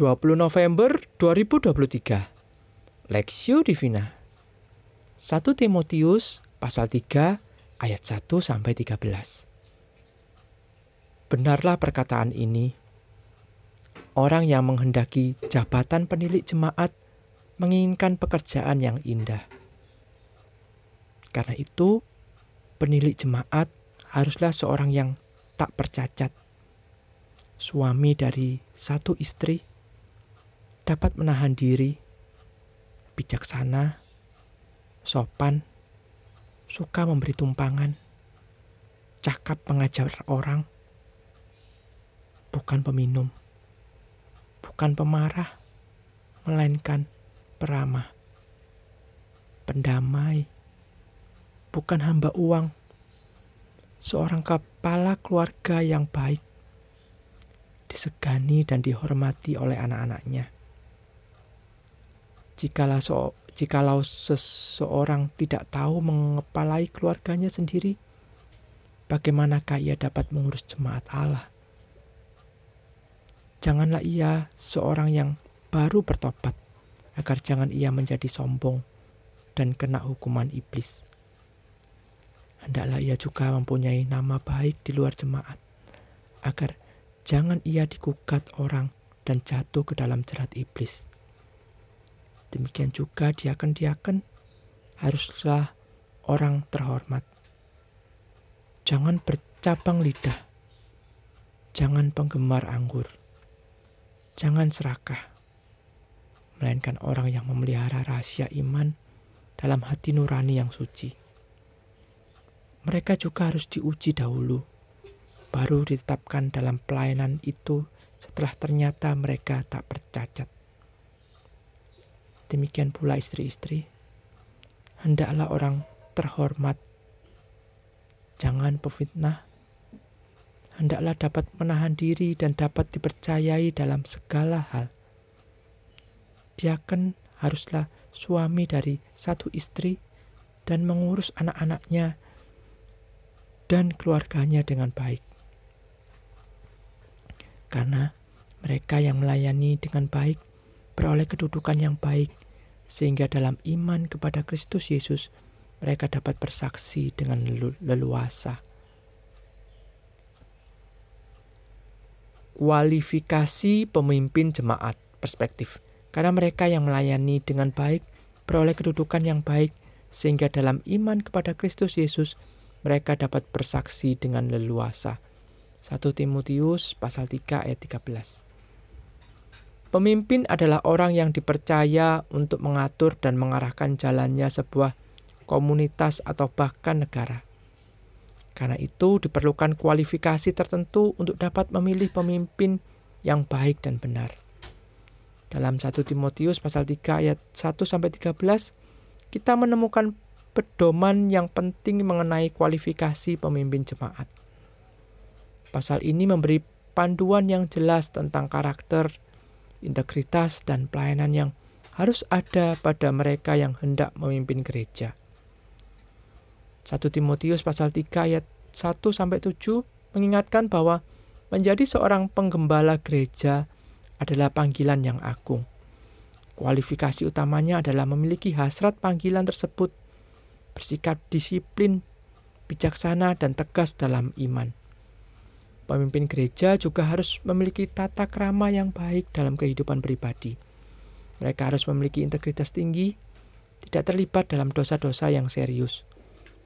20 November 2023. Lexio Divina. 1 Timotius pasal 3 ayat 1 sampai 13. Benarlah perkataan ini. Orang yang menghendaki jabatan penilik jemaat menginginkan pekerjaan yang indah. Karena itu, penilik jemaat haruslah seorang yang tak percacat. Suami dari satu istri dapat menahan diri, bijaksana, sopan, suka memberi tumpangan, cakap mengajar orang, bukan peminum, bukan pemarah, melainkan peramah, pendamai, bukan hamba uang, seorang kepala keluarga yang baik, disegani dan dihormati oleh anak-anaknya. Jikalau, so, jikalau seseorang tidak tahu mengepalai keluarganya sendiri, bagaimanakah ia dapat mengurus jemaat Allah? Janganlah ia seorang yang baru bertobat, agar jangan ia menjadi sombong dan kena hukuman iblis. Hendaklah ia juga mempunyai nama baik di luar jemaat, agar jangan ia digugat orang dan jatuh ke dalam jerat iblis. Demikian juga diaken-diaken haruslah orang terhormat. Jangan bercabang lidah. Jangan penggemar anggur. Jangan serakah. Melainkan orang yang memelihara rahasia iman dalam hati nurani yang suci. Mereka juga harus diuji dahulu, baru ditetapkan dalam pelayanan itu setelah ternyata mereka tak bercacat. Demikian pula istri-istri. Hendaklah orang terhormat. Jangan pefitnah. Hendaklah dapat menahan diri dan dapat dipercayai dalam segala hal. Diaken haruslah suami dari satu istri dan mengurus anak-anaknya dan keluarganya dengan baik. Karena mereka yang melayani dengan baik beroleh kedudukan yang baik, sehingga dalam iman kepada Kristus Yesus mereka dapat bersaksi dengan leluasa. Kualifikasi pemimpin jemaat perspektif, karena mereka yang melayani dengan baik beroleh kedudukan yang baik, sehingga dalam iman kepada Kristus Yesus mereka dapat bersaksi dengan leluasa. 1 Timotius pasal 3 ayat 13. Pemimpin adalah orang yang dipercaya untuk mengatur dan mengarahkan jalannya sebuah komunitas atau bahkan negara. Karena itu diperlukan kualifikasi tertentu untuk dapat memilih pemimpin yang baik dan benar. Dalam 1 Timotius pasal 3 ayat 1 sampai 13 kita menemukan pedoman yang penting mengenai kualifikasi pemimpin jemaat. Pasal ini memberi panduan yang jelas tentang karakter integritas, dan pelayanan yang harus ada pada mereka yang hendak memimpin gereja. 1 Timotius pasal 3 ayat 1 sampai 7 mengingatkan bahwa menjadi seorang penggembala gereja adalah panggilan yang agung. Kualifikasi utamanya adalah memiliki hasrat panggilan tersebut, bersikap disiplin, bijaksana, dan tegas dalam iman. Pemimpin gereja juga harus memiliki tata krama yang baik dalam kehidupan pribadi. Mereka harus memiliki integritas tinggi, tidak terlibat dalam dosa-dosa yang serius,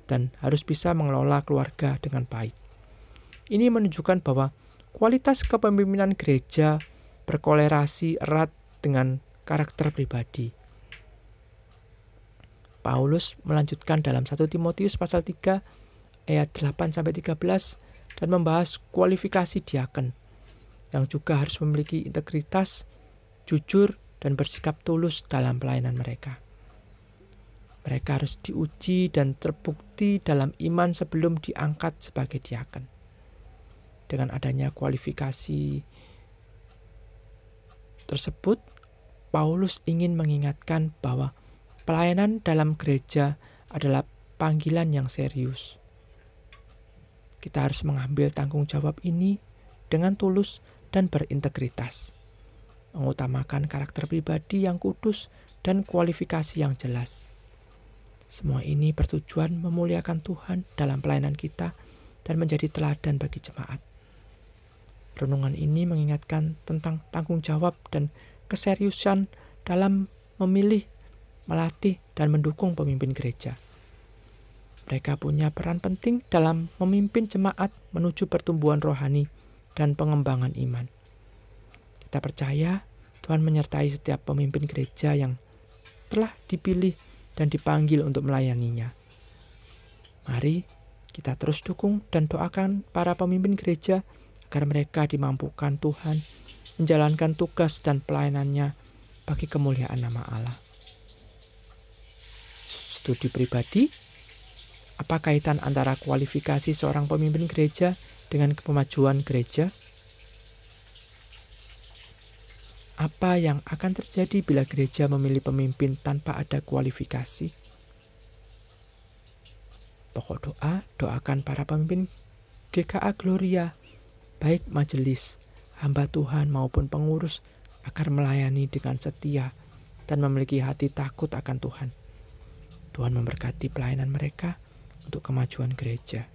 dan harus bisa mengelola keluarga dengan baik. Ini menunjukkan bahwa kualitas kepemimpinan gereja berkolerasi erat dengan karakter pribadi. Paulus melanjutkan dalam 1 Timotius pasal 3 ayat 8 sampai 13 dan membahas kualifikasi diaken yang juga harus memiliki integritas, jujur, dan bersikap tulus dalam pelayanan mereka. Mereka harus diuji dan terbukti dalam iman sebelum diangkat sebagai diaken. Dengan adanya kualifikasi tersebut, Paulus ingin mengingatkan bahwa pelayanan dalam gereja adalah panggilan yang serius kita harus mengambil tanggung jawab ini dengan tulus dan berintegritas. mengutamakan karakter pribadi yang kudus dan kualifikasi yang jelas. Semua ini bertujuan memuliakan Tuhan dalam pelayanan kita dan menjadi teladan bagi jemaat. Renungan ini mengingatkan tentang tanggung jawab dan keseriusan dalam memilih, melatih, dan mendukung pemimpin gereja. Mereka punya peran penting dalam memimpin jemaat menuju pertumbuhan rohani dan pengembangan iman. Kita percaya Tuhan menyertai setiap pemimpin gereja yang telah dipilih dan dipanggil untuk melayaninya. Mari kita terus dukung dan doakan para pemimpin gereja agar mereka dimampukan Tuhan menjalankan tugas dan pelayanannya bagi kemuliaan nama Allah. Studi pribadi apa kaitan antara kualifikasi seorang pemimpin gereja dengan kemajuan gereja? Apa yang akan terjadi bila gereja memilih pemimpin tanpa ada kualifikasi? Pokok doa, doakan para pemimpin GKA Gloria, baik majelis, hamba Tuhan maupun pengurus, agar melayani dengan setia dan memiliki hati takut akan Tuhan. Tuhan memberkati pelayanan mereka untuk kemajuan gereja.